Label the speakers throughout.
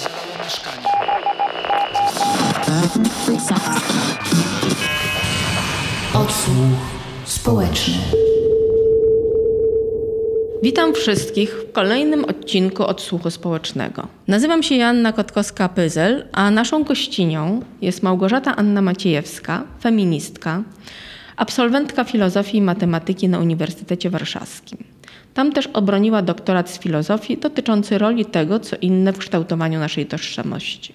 Speaker 1: zalało mieszkania.
Speaker 2: Odsłuch społeczny.
Speaker 3: Witam wszystkich w kolejnym odcinku Odsłuchu Społecznego. Nazywam się Joanna Kotkowska-Pyzel, a naszą gościnią jest Małgorzata Anna Maciejewska, feministka, absolwentka filozofii i matematyki na Uniwersytecie Warszawskim. Tam też obroniła doktorat z filozofii dotyczący roli tego, co inne w kształtowaniu naszej tożsamości.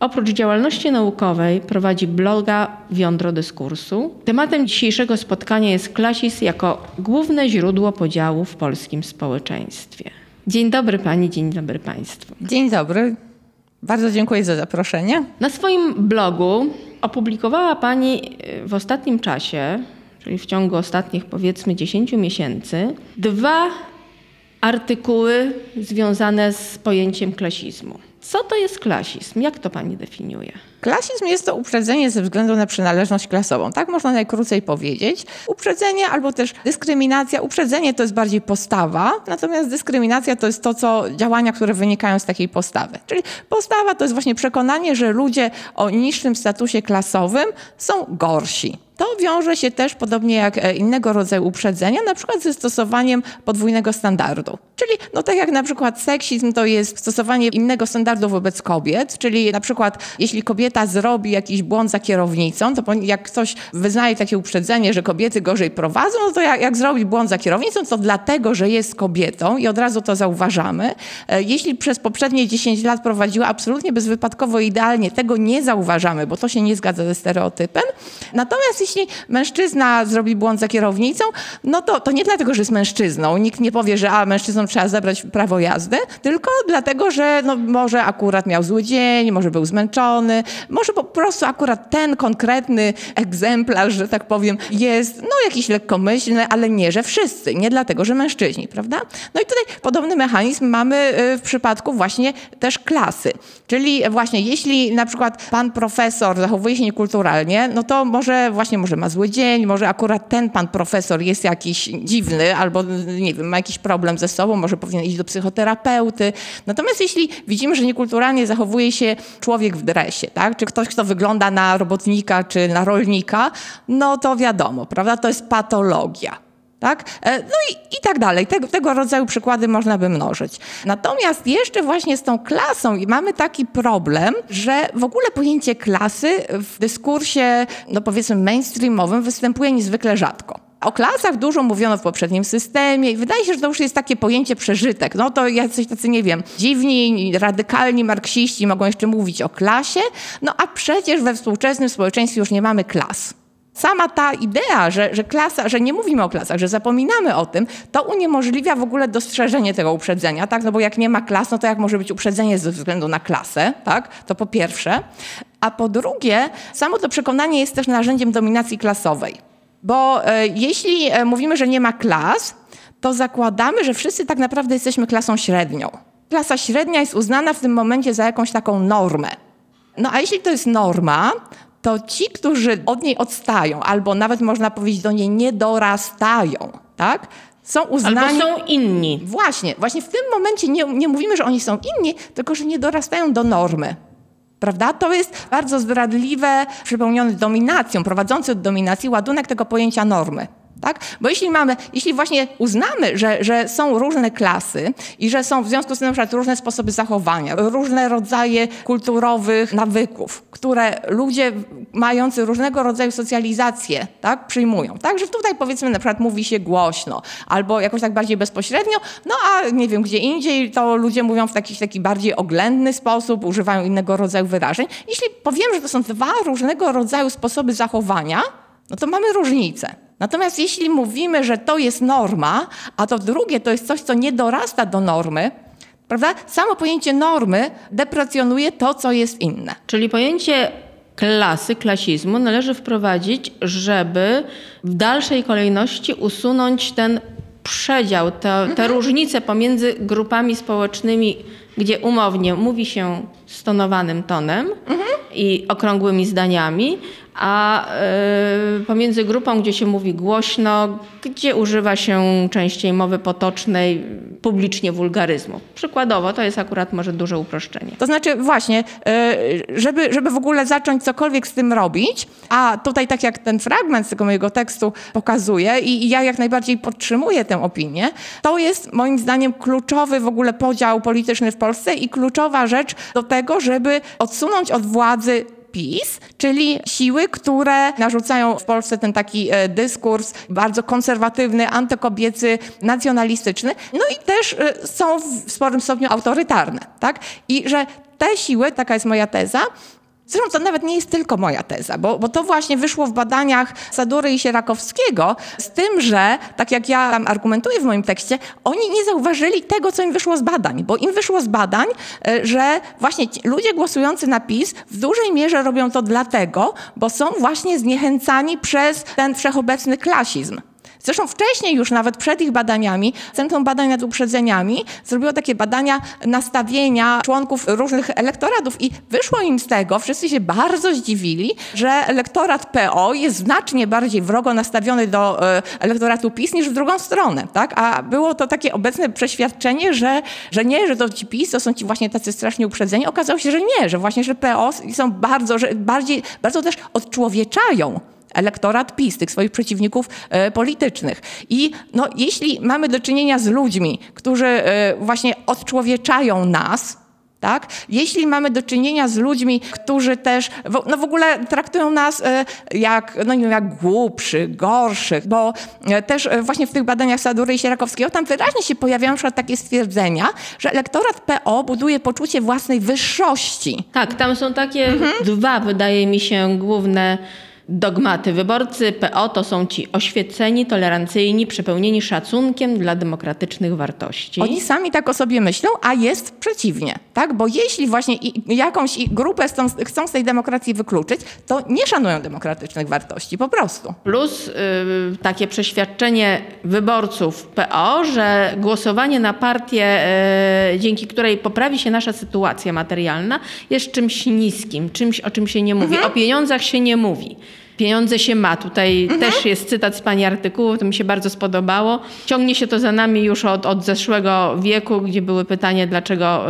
Speaker 3: Oprócz działalności naukowej prowadzi bloga Wiądro Dyskursu. Tematem dzisiejszego spotkania jest klasizm jako główne źródło podziału w polskim społeczeństwie. Dzień dobry Pani, dzień dobry Państwu.
Speaker 4: Dzień dobry. Bardzo dziękuję za zaproszenie.
Speaker 3: Na swoim blogu opublikowała Pani y, w ostatnim czasie, czyli w ciągu ostatnich powiedzmy 10 miesięcy, dwa artykuły związane z pojęciem klasizmu. Co to jest klasizm? Jak to Pani definiuje?
Speaker 4: Klasizm jest to uprzedzenie ze względu na przynależność klasową. Tak można najkrócej powiedzieć. Uprzedzenie albo też dyskryminacja. Uprzedzenie to jest bardziej postawa, natomiast dyskryminacja to jest to, co działania, które wynikają z takiej postawy. Czyli postawa to jest właśnie przekonanie, że ludzie o niższym statusie klasowym są gorsi. To wiąże się też, podobnie jak e, innego rodzaju uprzedzenia, na przykład ze stosowaniem podwójnego standardu. Czyli no tak jak na przykład seksizm to jest stosowanie innego standardu wobec kobiet, czyli na przykład jeśli kobieta zrobi jakiś błąd za kierownicą, to jak ktoś wyznaje takie uprzedzenie, że kobiety gorzej prowadzą, no to jak, jak zrobi błąd za kierownicą, to dlatego, że jest kobietą i od razu to zauważamy. E, jeśli przez poprzednie 10 lat prowadziła absolutnie bezwypadkowo idealnie, tego nie zauważamy, bo to się nie zgadza ze stereotypem. Natomiast jeśli mężczyzna zrobi błąd za kierownicą, no to, to nie dlatego, że jest mężczyzną. Nikt nie powie, że a mężczyznom trzeba zabrać prawo jazdy, tylko dlatego, że no, może akurat miał zły dzień, może był zmęczony, może po prostu akurat ten konkretny egzemplarz, że tak powiem, jest no jakiś lekkomyślny, ale nie, że wszyscy. Nie dlatego, że mężczyźni, prawda? No i tutaj podobny mechanizm mamy y, w przypadku właśnie też klasy. Czyli właśnie jeśli na przykład pan profesor zachowuje się niekulturalnie, no to może właśnie może ma zły dzień, może akurat ten pan profesor jest jakiś dziwny albo nie wiem, ma jakiś problem ze sobą, może powinien iść do psychoterapeuty. Natomiast jeśli widzimy, że niekulturalnie zachowuje się człowiek w dresie, tak? czy ktoś, kto wygląda na robotnika czy na rolnika, no to wiadomo, prawda? To jest patologia. Tak? E, no i, i tak dalej. Tego, tego rodzaju przykłady można by mnożyć. Natomiast jeszcze właśnie z tą klasą mamy taki problem, że w ogóle pojęcie klasy w dyskursie, no powiedzmy mainstreamowym występuje niezwykle rzadko. O klasach dużo mówiono w poprzednim systemie i wydaje się, że to już jest takie pojęcie przeżytek. No to jacyś tacy, nie wiem, dziwni, radykalni marksiści mogą jeszcze mówić o klasie, no a przecież we współczesnym społeczeństwie już nie mamy klas. Sama ta idea, że, że klasa, że nie mówimy o klasach, że zapominamy o tym, to uniemożliwia w ogóle dostrzeżenie tego uprzedzenia, tak? No bo jak nie ma klas, no to jak może być uprzedzenie ze względu na klasę, tak? To po pierwsze. A po drugie, samo to przekonanie jest też narzędziem dominacji klasowej. Bo e, jeśli e, mówimy, że nie ma klas, to zakładamy, że wszyscy tak naprawdę jesteśmy klasą średnią. Klasa średnia jest uznana w tym momencie za jakąś taką normę. No a jeśli to jest norma, to ci, którzy od niej odstają, albo nawet można powiedzieć do niej nie dorastają, tak? Są uznani...
Speaker 3: Albo są inni.
Speaker 4: Właśnie, właśnie w tym momencie nie, nie mówimy, że oni są inni, tylko że nie dorastają do normy. Prawda? To jest bardzo zdradliwe, przepełniony dominacją, prowadzący do dominacji ładunek tego pojęcia normy. Tak? Bo jeśli mamy, jeśli właśnie uznamy, że, że są różne klasy i że są w związku z tym na przykład różne sposoby zachowania, różne rodzaje kulturowych nawyków, które ludzie mający różnego rodzaju socjalizację tak, przyjmują. Także tutaj powiedzmy na przykład mówi się głośno albo jakoś tak bardziej bezpośrednio, no a nie wiem, gdzie indziej to ludzie mówią w jakiś taki bardziej oględny sposób, używają innego rodzaju wyrażeń. Jeśli powiemy, że to są dwa różnego rodzaju sposoby zachowania, no to mamy różnicę. Natomiast jeśli mówimy, że to jest norma, a to drugie to jest coś, co nie dorasta do normy, prawda? Samo pojęcie normy deprecjonuje to, co jest inne.
Speaker 3: Czyli pojęcie klasy, klasizmu należy wprowadzić, żeby w dalszej kolejności usunąć ten przedział, te, te mhm. różnice pomiędzy grupami społecznymi, gdzie umownie mówi się stonowanym tonem mhm. i okrągłymi zdaniami, a y, pomiędzy grupą, gdzie się mówi głośno, gdzie używa się częściej mowy potocznej, publicznie wulgaryzmu. Przykładowo, to jest akurat może duże uproszczenie.
Speaker 4: To znaczy właśnie, y, żeby, żeby w ogóle zacząć cokolwiek z tym robić, a tutaj tak jak ten fragment z tego mojego tekstu pokazuje i ja jak najbardziej podtrzymuję tę opinię, to jest moim zdaniem kluczowy w ogóle podział polityczny w Polsce i kluczowa rzecz do tego, żeby odsunąć od władzy PiS, czyli siły, które narzucają w Polsce ten taki e, dyskurs bardzo konserwatywny, antykobiecy, nacjonalistyczny, no i też e, są w sporym stopniu autorytarne, tak? I że te siły, taka jest moja teza, Zresztą to nawet nie jest tylko moja teza, bo, bo to właśnie wyszło w badaniach Sadury i Sierakowskiego, z tym, że, tak jak ja tam argumentuję w moim tekście, oni nie zauważyli tego, co im wyszło z badań, bo im wyszło z badań, e, że właśnie ludzie głosujący na PiS w dużej mierze robią to dlatego, bo są właśnie zniechęcani przez ten wszechobecny klasizm. Zresztą wcześniej już nawet przed ich badaniami, Centrum Badań nad Uprzedzeniami zrobiło takie badania nastawienia członków różnych elektoratów i wyszło im z tego, wszyscy się bardzo zdziwili, że elektorat PO jest znacznie bardziej wrogo nastawiony do e, elektoratu PiS niż w drugą stronę, tak? A było to takie obecne przeświadczenie, że, że nie, że to ci PiS to są ci właśnie tacy strasznie uprzedzeni. Okazało się, że nie, że właśnie, że PO są bardzo, że bardziej, bardzo też odczłowieczają elektorat PiS, tych swoich przeciwników e, politycznych. I no, jeśli mamy do czynienia z ludźmi, którzy e, właśnie odczłowieczają nas, tak? Jeśli mamy do czynienia z ludźmi, którzy też w, no w ogóle traktują nas e, jak, no nie wiem, jak głupszych, gorszych, bo też właśnie w tych badaniach Sadury i Sierakowskiego tam wyraźnie się pojawiają na takie stwierdzenia, że elektorat PO buduje poczucie własnej wyższości.
Speaker 3: Tak, tam są takie dwa, wydaje mi się, główne dogmaty. Wyborcy PO to są ci oświeceni, tolerancyjni, przepełnieni szacunkiem dla demokratycznych wartości.
Speaker 4: Oni sami tak o sobie myślą, a jest przeciwnie, tak? Bo jeśli właśnie jakąś grupę chcą z tej demokracji wykluczyć, to nie szanują demokratycznych wartości, po prostu.
Speaker 3: Plus y, takie przeświadczenie wyborców PO, że głosowanie na partię, y, dzięki której poprawi się nasza sytuacja materialna, jest czymś niskim, czymś, o czym się nie mówi. O pieniądzach się nie mówi. Pieniądze się ma. Tutaj też jest cytat z pani artykułu, to mi się bardzo spodobało. Ciągnie się to za nami już od, od zeszłego wieku, gdzie były pytanie, dlaczego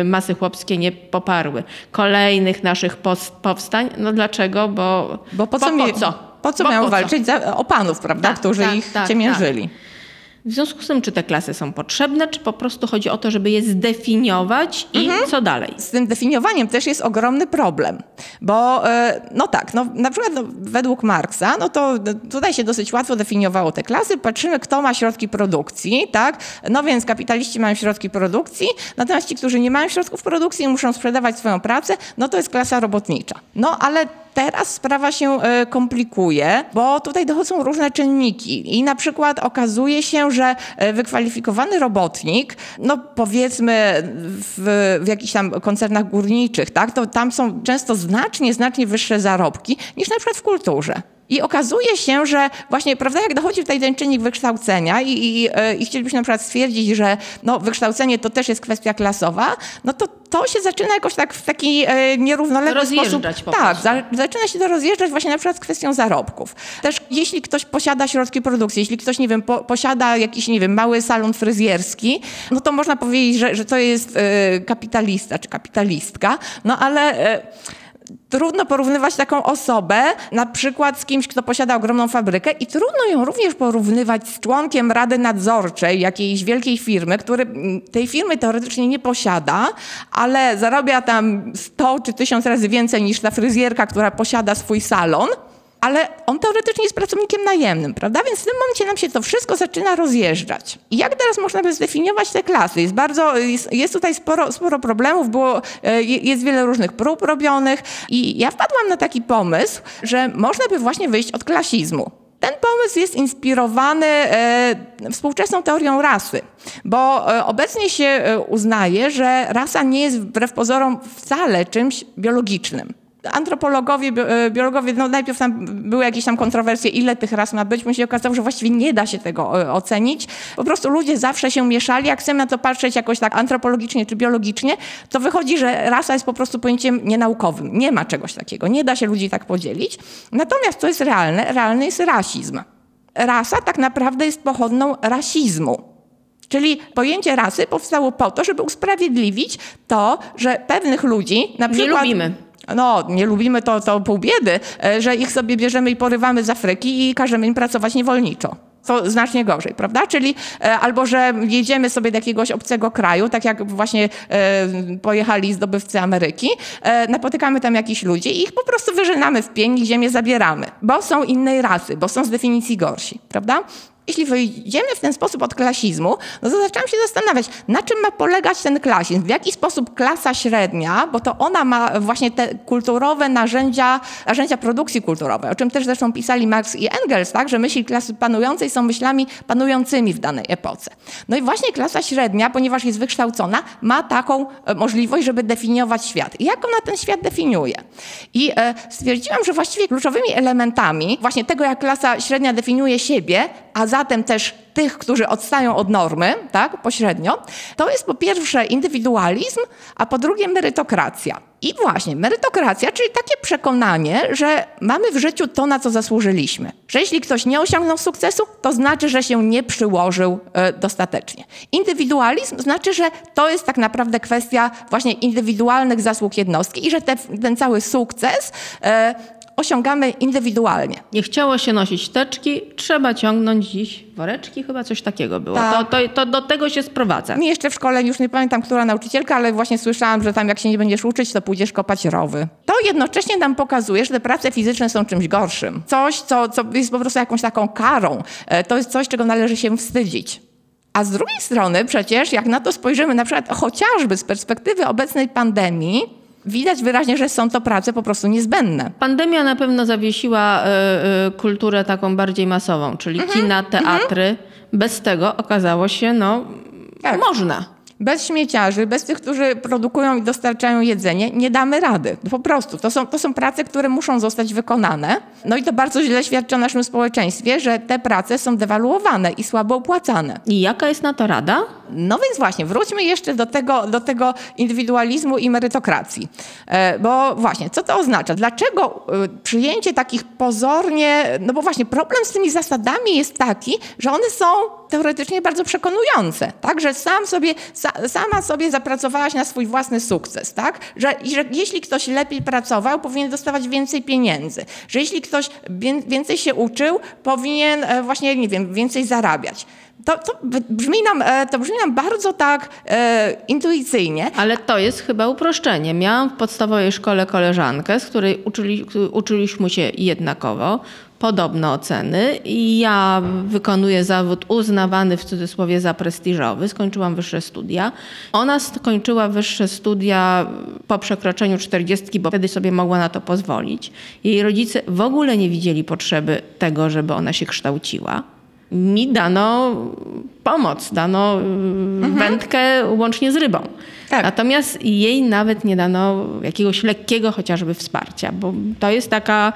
Speaker 3: y, masy chłopskie nie poparły kolejnych naszych pos- powstań. No dlaczego? Bo,
Speaker 4: Bo po co,
Speaker 3: bo,
Speaker 4: mi-
Speaker 3: po co?
Speaker 4: Po co
Speaker 3: co?
Speaker 4: walczyć za, o panów, prawda,
Speaker 3: Tak,
Speaker 4: którzy
Speaker 3: tak,
Speaker 4: ich
Speaker 3: tak,
Speaker 4: ciemiężyli?
Speaker 3: W związku z tym, czy te klasy są potrzebne, czy po prostu chodzi o to, żeby je zdefiniować i
Speaker 4: Mhm.
Speaker 3: co dalej?
Speaker 4: Z tym definiowaniem też jest ogromny problem, bo e, no tak, no, na przykład no, według Marksa, no to no, tutaj się dosyć łatwo definiowało te klasy, patrzymy kto ma środki produkcji, tak, no więc kapitaliści mają środki produkcji, natomiast ci, którzy nie mają środków produkcji i muszą sprzedawać swoją pracę, no to jest klasa robotnicza. No ale Teraz sprawa się e, komplikuje, bo tutaj dochodzą różne czynniki i na przykład okazuje się, że e, wykwalifikowany robotnik, no powiedzmy w, w jakichś tam koncernach górniczych, tak, to tam są często znacznie, znacznie wyższe zarobki niż na przykład w kulturze. I okazuje się, że właśnie, prawda, jak dochodzi tutaj ten czynnik wykształcenia i, i, i chcielibyśmy na przykład stwierdzić, że no, wykształcenie to też jest kwestia klasowa, no to to się zaczyna jakoś tak w taki e, nierównoległy
Speaker 3: Rozjeżdżać
Speaker 4: sposób.
Speaker 3: po
Speaker 4: tak, za, zaczyna się to rozjeżdżać właśnie na przykład z kwestią zarobków. Też jeśli ktoś posiada środki produkcji, jeśli ktoś, nie wiem, po, posiada jakiś, nie wiem, mały salon fryzjerski, no to można powiedzieć, że, że to jest e, kapitalista czy kapitalistka, no ale... E, Trudno porównywać taką osobę na przykład z kimś, kto posiada ogromną fabrykę i trudno ją również porównywać z członkiem rady nadzorczej jakiejś wielkiej firmy, który mm, tej firmy teoretycznie nie posiada, ale zarabia tam 100 czy 1000 razy więcej niż ta fryzjerka, która posiada swój salon. Ale on teoretycznie jest pracownikiem najemnym, prawda? Więc w tym momencie nam się to wszystko zaczyna rozjeżdżać. I jak teraz można by zdefiniować te klasy? Jest bardzo, jest, jest tutaj sporo, sporo problemów, było, e, je- jest wiele różnych prób robionych i ja wpadłam na taki pomysł, że można by właśnie wyjść od klasizmu. Ten pomysł jest inspirowany e, współczesną teorią rasy, bo e, obecnie się uznaje, że rasa nie jest wbrew pozorom wcale czymś biologicznym. Antropologowie, e, biologowie, no najpierw tam były jakieś tam kontrowersje, ile tych ras ma być. Później się okazało, że właściwie nie da się tego e, ocenić. Po prostu ludzie zawsze się mieszali. Jak chcemy na to patrzeć jakoś tak antropologicznie czy biologicznie, to wychodzi, że rasa jest po prostu pojęciem nienaukowym. Nie ma czegoś takiego. Nie da się ludzi tak podzielić. Natomiast co jest realne? Realny jest rasizm. Rasa tak naprawdę jest pochodną rasizmu. Czyli pojęcie rasy powstało po to, żeby usprawiedliwić to, że pewnych ludzi, na przykład...
Speaker 3: Nie lubimy.
Speaker 4: No, nie lubimy to, to pół biedy, e, że ich sobie bierzemy i porywamy z Afryki i każemy im pracować niewolniczo to znacznie gorzej, prawda? Czyli e, albo, że jedziemy sobie do jakiegoś obcego kraju, tak jak właśnie e, pojechali zdobywcy Ameryki, e, napotykamy tam jakichś ludzi i ich po prostu wyżynamy w pień i ziemię zabieramy, bo są innej rasy, bo są z definicji gorsi, prawda? Jeśli wyjdziemy w ten sposób od klasizmu, no to zaczęłam się zastanawiać, na czym ma polegać ten klasizm, w jaki sposób klasa średnia, bo to ona ma właśnie te kulturowe narzędzia, narzędzia produkcji kulturowej, o czym też zresztą pisali Marx i Engels, tak, że myśli klasy panującej są myślami panującymi w danej epoce. No i właśnie klasa średnia, ponieważ jest wykształcona, ma taką e, możliwość, żeby definiować świat. I jak ona ten świat definiuje? I e, stwierdziłam, że właściwie kluczowymi elementami właśnie tego, jak klasa średnia definiuje siebie, a zatem też tych, którzy odstają od normy, tak, pośrednio, to jest po pierwsze indywidualizm, a po drugie merytokracja. I właśnie, merytokracja, czyli takie przekonanie, że mamy w życiu to, na co zasłużyliśmy. Że jeśli ktoś nie osiągnął sukcesu, to znaczy, że się nie przyłożył e, dostatecznie. Indywidualizm znaczy, że to jest tak naprawdę kwestia właśnie indywidualnych zasług jednostki i że te, ten cały sukces e, osiągamy indywidualnie.
Speaker 3: Nie chciało się nosić teczki, trzeba ciągnąć dziś woreczki, chyba coś takiego było. Tak. To, to, to, do tego się sprowadza.
Speaker 4: Mi jeszcze w szkole, już nie pamiętam, która nauczycielka, ale właśnie słyszałam, że tam jak się nie będziesz uczyć, to pójdziesz kopać rowy. To jednocześnie nam pokazuje, że te prace fizyczne są czymś gorszym. Coś, co, co jest po prostu jakąś taką karą. E, to jest coś, czego należy się wstydzić. A z drugiej strony przecież, jak na to spojrzymy na przykład chociażby z perspektywy obecnej pandemii, widać wyraźnie, że są to prace po prostu niezbędne.
Speaker 3: Pandemia na pewno zawiesiła y, y, kulturę taką bardziej masową, czyli mhm, kina, teatry. Mhm. Bez tego okazało się, no, tak. można.
Speaker 4: Bez śmieciarzy, bez tych, którzy produkują i dostarczają jedzenie, nie damy rady. Po prostu. To są, to są prace, które muszą zostać wykonane. No i to bardzo źle świadczy o naszym społeczeństwie, że te prace są dewaluowane i słabo opłacane.
Speaker 3: I jaka jest na to rada?
Speaker 4: No więc właśnie, wróćmy jeszcze do tego, do tego indywidualizmu i merytokracji. E, bo właśnie, co to oznacza? Dlaczego e, przyjęcie takich pozornie, no bo właśnie problem z tymi zasadami jest taki, że one są teoretycznie bardzo przekonujące, tak? Że sam sobie, sama sobie zapracowałaś na swój własny sukces, tak? Że, że jeśli ktoś lepiej pracował, powinien dostawać więcej pieniędzy. Że jeśli ktoś więcej się uczył, powinien e, właśnie, nie wiem, więcej zarabiać to, to, brzmi nam, e, to brzmi nam bardzo tak e, intuicyjnie.
Speaker 3: Ale to jest chyba uproszczenie. Miałam w podstawowej szkole koleżankę, z której uczyli, uczyliśmy się jednakowo, podobne oceny i ja wykonuję zawód uznawany w cudzysłowie za prestiżowy. Skończyłam wyższe studia. Ona skończyła wyższe studia po przekroczeniu czterdziestki, bo wtedy sobie mogła na to pozwolić. Jej rodzice w ogóle nie widzieli potrzeby tego, żeby ona się kształciła mi dano pomoc, dano mhm. wędkę łącznie z rybą. Tak. Natomiast jej nawet nie dano jakiegoś lekkiego chociażby wsparcia, bo to jest taka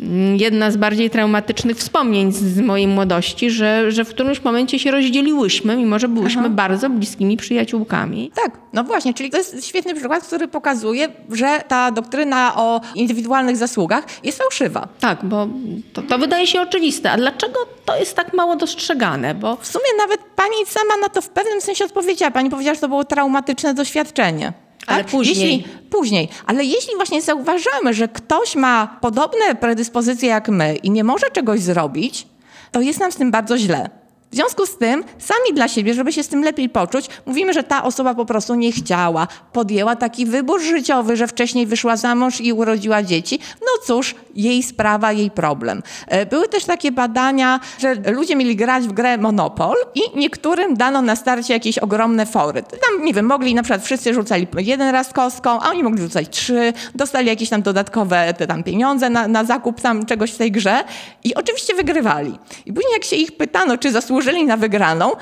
Speaker 3: Mm, jedna z bardziej traumatycznych wspomnień z mojej młodości, że, że w którymś momencie się rozdzieliłyśmy, mimo że byłyśmy Aha. bardzo bliskimi przyjaciółkami.
Speaker 4: Tak, no właśnie, czyli to jest świetny przykład, który pokazuje, że ta doktryna o indywidualnych zasługach jest fałszywa.
Speaker 3: Tak, bo to, to wydaje się oczywiste. A dlaczego to jest tak mało dostrzegane? Bo...
Speaker 4: W sumie nawet pani sama na to w pewnym sensie odpowiedziała. Pani powiedziała, że to było traumatyczne doświadczenie.
Speaker 3: Ale tak? później.
Speaker 4: Jeśli, później. Ale jeśli właśnie zauważamy, że ktoś ma podobne predyspozycje jak my i nie może czegoś zrobić, to jest nam z tym bardzo źle. W związku z tym, sami dla siebie, żeby się z tym lepiej poczuć, mówimy, że ta osoba po prostu nie chciała, podjęła taki wybór życiowy, że wcześniej wyszła za mąż i urodziła dzieci. No cóż, jej sprawa, jej problem. E, były też takie badania, że ludzie mieli grać w grę Monopol i niektórym dano na starcie jakieś ogromne fory. Tam, nie wiem, mogli na przykład wszyscy rzucali jeden raz kostką, a oni mogli rzucać trzy, dostali jakieś tam dodatkowe te tam pieniądze na, na zakup tam czegoś w tej grze i oczywiście wygrywali. I później jak się ich pytano, czy zasłużyli na wygraną,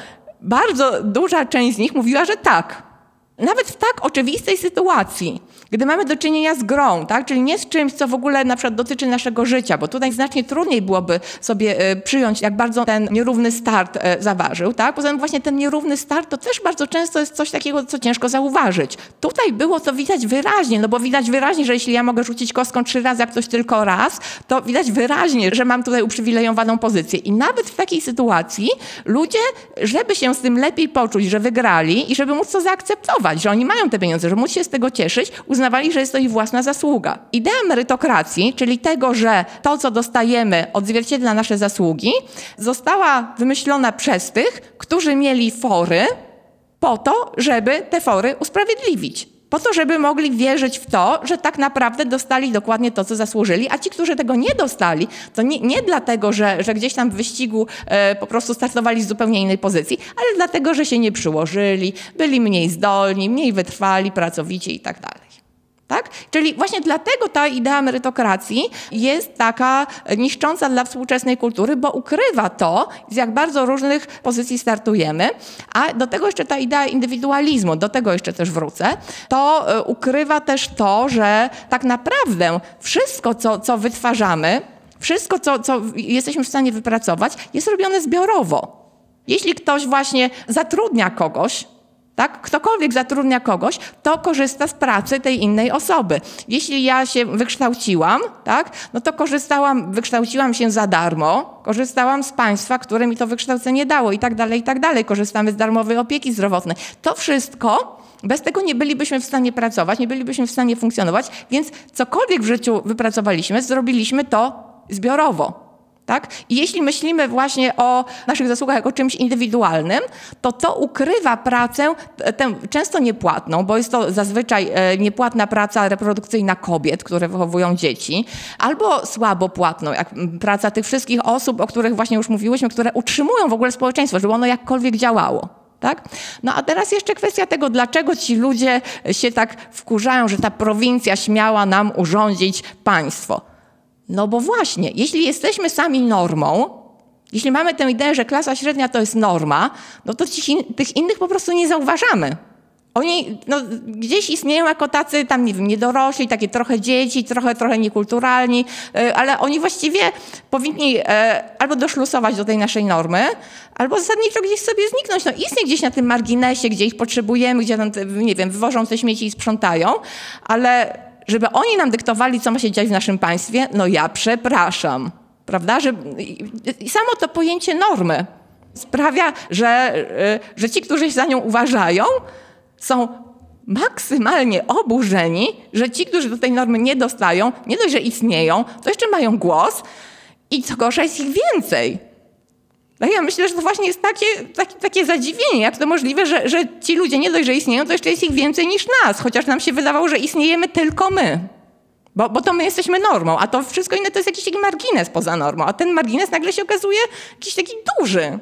Speaker 4: bardzo duża część z nich mówiła, że tak. Nawet w tak oczywistej sytuacji, gdy mamy do czynienia z grą, tak? czyli nie z czymś, co w ogóle na przykład dotyczy naszego życia, bo tutaj znacznie trudniej byłoby sobie e, przyjąć, jak bardzo ten nierówny start e, zaważył. Tak? Poza tym właśnie ten nierówny start to też bardzo często jest coś takiego, co ciężko zauważyć. Tutaj było to widać wyraźnie, no bo widać wyraźnie, że jeśli ja mogę rzucić kostką trzy razy, a ktoś tylko raz, to widać wyraźnie, że mam tutaj uprzywilejowaną pozycję. I nawet w takiej sytuacji ludzie, żeby się z tym lepiej poczuć, że wygrali i żeby móc to zaakceptować, że oni mają te pieniądze, że móc się z tego cieszyć, uznawali, że jest to ich własna zasługa. Idea merytokracji, czyli tego, że to, co dostajemy, odzwierciedla nasze zasługi, została wymyślona przez tych, którzy mieli fory po to, żeby te fory usprawiedliwić. Po to, żeby mogli wierzyć w to, że tak naprawdę dostali dokładnie to, co zasłużyli, a ci, którzy tego nie dostali, to nie, nie dlatego, że, że gdzieś tam w wyścigu e, po prostu startowali z zupełnie innej pozycji, ale dlatego, że się nie przyłożyli, byli mniej zdolni, mniej wytrwali, pracowici i tak dalej. Tak? Czyli właśnie dlatego ta idea merytokracji jest taka niszcząca dla współczesnej kultury, bo ukrywa to, z jak bardzo różnych pozycji startujemy, a do tego jeszcze ta idea indywidualizmu, do tego jeszcze też wrócę, to e, ukrywa też to, że tak naprawdę wszystko, co, co wytwarzamy, wszystko, co, co jesteśmy w stanie wypracować, jest robione zbiorowo. Jeśli ktoś właśnie zatrudnia kogoś, tak? Ktokolwiek zatrudnia kogoś, to korzysta z pracy tej innej osoby. Jeśli ja się wykształciłam, tak? no to korzystałam, wykształciłam się za darmo, korzystałam z państwa, które mi to wykształcenie dało i tak dalej, i tak dalej. Korzystamy z darmowej opieki zdrowotnej. To wszystko bez tego nie bylibyśmy w stanie pracować, nie bylibyśmy w stanie funkcjonować, więc cokolwiek w życiu wypracowaliśmy, zrobiliśmy to zbiorowo. Tak? I jeśli myślimy właśnie o naszych zasługach jako czymś indywidualnym, to to ukrywa pracę, tę często niepłatną, bo jest to zazwyczaj e, niepłatna praca reprodukcyjna kobiet, które wychowują dzieci, albo słabo płatną, jak praca tych wszystkich osób, o których właśnie już mówiłyśmy, które utrzymują w ogóle społeczeństwo, żeby ono jakkolwiek działało. Tak? No a teraz jeszcze kwestia tego, dlaczego ci ludzie się tak wkurzają, że ta prowincja śmiała nam urządzić państwo. No bo właśnie, jeśli jesteśmy sami normą, jeśli mamy tę ideę, że klasa średnia to jest norma, no to tych innych po prostu nie zauważamy. Oni no, gdzieś istnieją jako tacy tam, nie wiem, niedorośli, takie trochę dzieci, trochę, trochę niekulturalni, e, ale oni właściwie powinni e, albo doszlusować do tej naszej normy, albo zasadniczo gdzieś sobie zniknąć. No istnieje gdzieś na tym marginesie, gdzie ich potrzebujemy, gdzie tam, nie wiem, wywożą te śmieci i sprzątają, ale żeby oni nam dyktowali, co ma się dziać w naszym państwie, no ja przepraszam. Prawda? Że, I samo to pojęcie normy sprawia, że, y, że ci, którzy się za nią uważają, są maksymalnie oburzeni, że ci, którzy do tej normy nie dostają, nie dość, że istnieją, to jeszcze mają głos i co gorsza jest ich więcej. No ja myślę, że to właśnie jest takie, takie, takie zadziwienie, jak to możliwe, że, że ci ludzie nie dość, że istnieją, to jeszcze jest ich więcej niż nas, chociaż nam się wydawało, że istniejemy tylko my. Bo, bo to my jesteśmy normą, a to wszystko inne to jest jakiś taki margines poza normą, a ten margines nagle się okazuje jakiś taki duży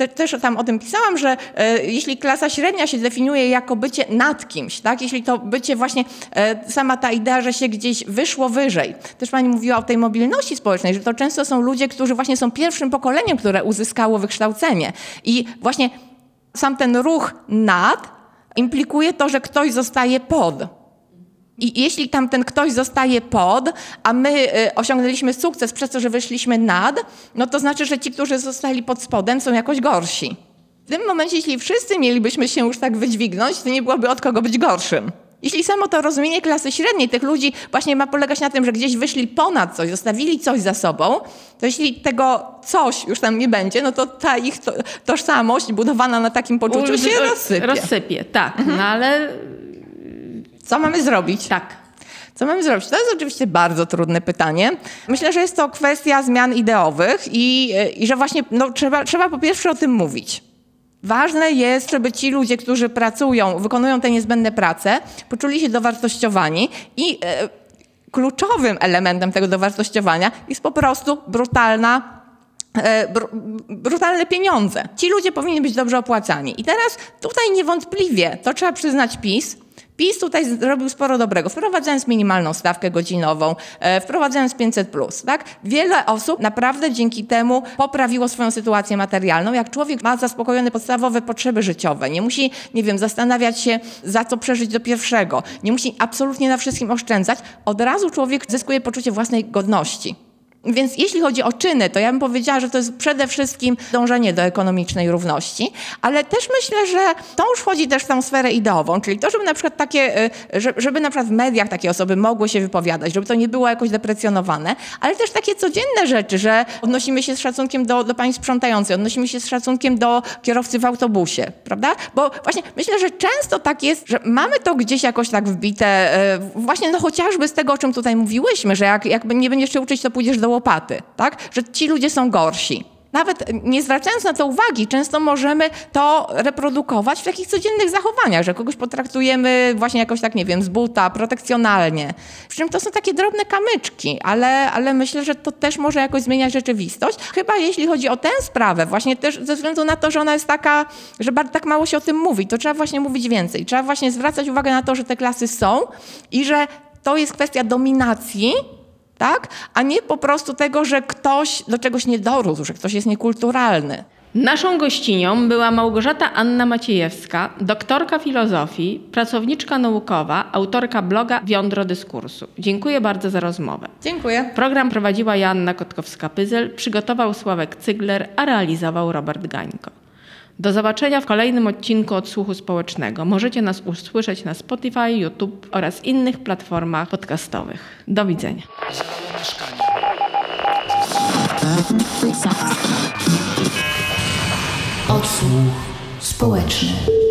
Speaker 4: te, też tam o tym pisałam, że e, jeśli klasa średnia się definiuje jako bycie nad kimś, tak? jeśli to bycie właśnie, e, sama ta idea, że się gdzieś wyszło wyżej. Też pani mówiła o tej mobilności społecznej, że to często są ludzie, którzy właśnie są pierwszym pokoleniem, które uzyskało wykształcenie. I właśnie sam ten ruch nad implikuje to, że ktoś zostaje pod. I jeśli tam ten ktoś zostaje pod, a my y, osiągnęliśmy sukces przez to, że wyszliśmy nad, no to znaczy, że ci, którzy zostali pod spodem, są jakoś gorsi. W tym momencie, jeśli wszyscy mielibyśmy się już tak wydźwignąć, to nie byłoby od kogo być gorszym. Jeśli samo to rozumienie klasy średniej tych ludzi właśnie ma polegać na tym, że gdzieś wyszli ponad coś, zostawili coś za sobą, to jeśli tego coś już tam nie będzie, no to ta ich to, tożsamość budowana na takim poczuciu się rozsypie.
Speaker 3: Rozsypie, tak. Mhm. No ale
Speaker 4: co mamy zrobić?
Speaker 3: Tak.
Speaker 4: Co mamy zrobić? To jest oczywiście bardzo trudne pytanie. Myślę, że jest to kwestia zmian ideowych i, i że właśnie no, trzeba, trzeba po pierwsze o tym mówić. Ważne jest, żeby ci ludzie, którzy pracują, wykonują te niezbędne prace, poczuli się dowartościowani i e, kluczowym elementem tego dowartościowania jest po prostu brutalna e, Br brutalne pieniądze. Ci ludzie powinni być dobrze opłacani. I teraz tutaj niewątpliwie, to trzeba przyznać PiS, PiS tutaj zrobił sporo dobrego, wprowadzając minimalną stawkę godzinową, e, wprowadzając 500+, tak? Wiele osób naprawdę dzięki temu poprawiło swoją sytuację materialną. Jak człowiek ma zaspokojone podstawowe potrzeby życiowe, nie musi, nie wiem, zastanawiać się, za co przeżyć do pierwszego, nie musi absolutnie na wszystkim oszczędzać, od razu człowiek zyskuje poczucie własnej godności. Więc jeśli chodzi o czyny, to ja bym powiedziała, że to jest przede wszystkim dążenie do ekonomicznej równości, ale też myślę, że to już wchodzi też w tą sferę ideową, czyli to, żeby na przykład takie, y, żeby na przykład w mediach takie osoby mogły się wypowiadać, żeby to nie było jakoś deprecjonowane, ale też takie codzienne rzeczy, że odnosimy się z szacunkiem do, do pani sprzątającej, odnosimy się z szacunkiem do kierowcy w autobusie, prawda? Bo właśnie myślę, że często tak jest, że mamy to gdzieś jakoś tak wbite, y, właśnie no chociażby z tego, o czym tutaj mówiłyśmy, że jak, jak nie będziesz się uczyć, to pójdziesz do łopaty, tak? Że ci ludzie są gorsi. Nawet nie zwracając na to uwagi, często możemy to reprodukować w takich codziennych zachowaniach, że kogoś potraktujemy właśnie jakoś tak, nie wiem, z buta, protekcjonalnie. Przy czym to są takie drobne kamyczki, ale, ale myślę, że to też może jakoś zmieniać rzeczywistość. Chyba jeśli chodzi o tę sprawę, właśnie też ze względu na to, że ona jest taka, że tak mało się o tym mówi, to trzeba właśnie mówić więcej. Trzeba właśnie zwracać uwagę na to, że te klasy są i że to jest kwestia dominacji, tak? A nie po prostu tego, że ktoś do czegoś nie dorósł, że ktoś jest niekulturalny.
Speaker 3: Naszą gościnią była Małgorzata Anna Maciejewska, doktorka filozofii, pracowniczka naukowa, autorka bloga Wiądro Dyskursu. Dziękuję bardzo za rozmowę.
Speaker 4: Dziękuję.
Speaker 3: Program prowadziła Joanna Kotkowska-Pyzel, przygotował Sławek Cygler, a realizował Robert Gańko. Do zobaczenia w kolejnym odcinku Odsłuchu Społecznego. Możecie nas usłyszeć na Spotify, YouTube oraz innych platformach podcastowych. Do widzenia.
Speaker 2: Odsłuch społeczny.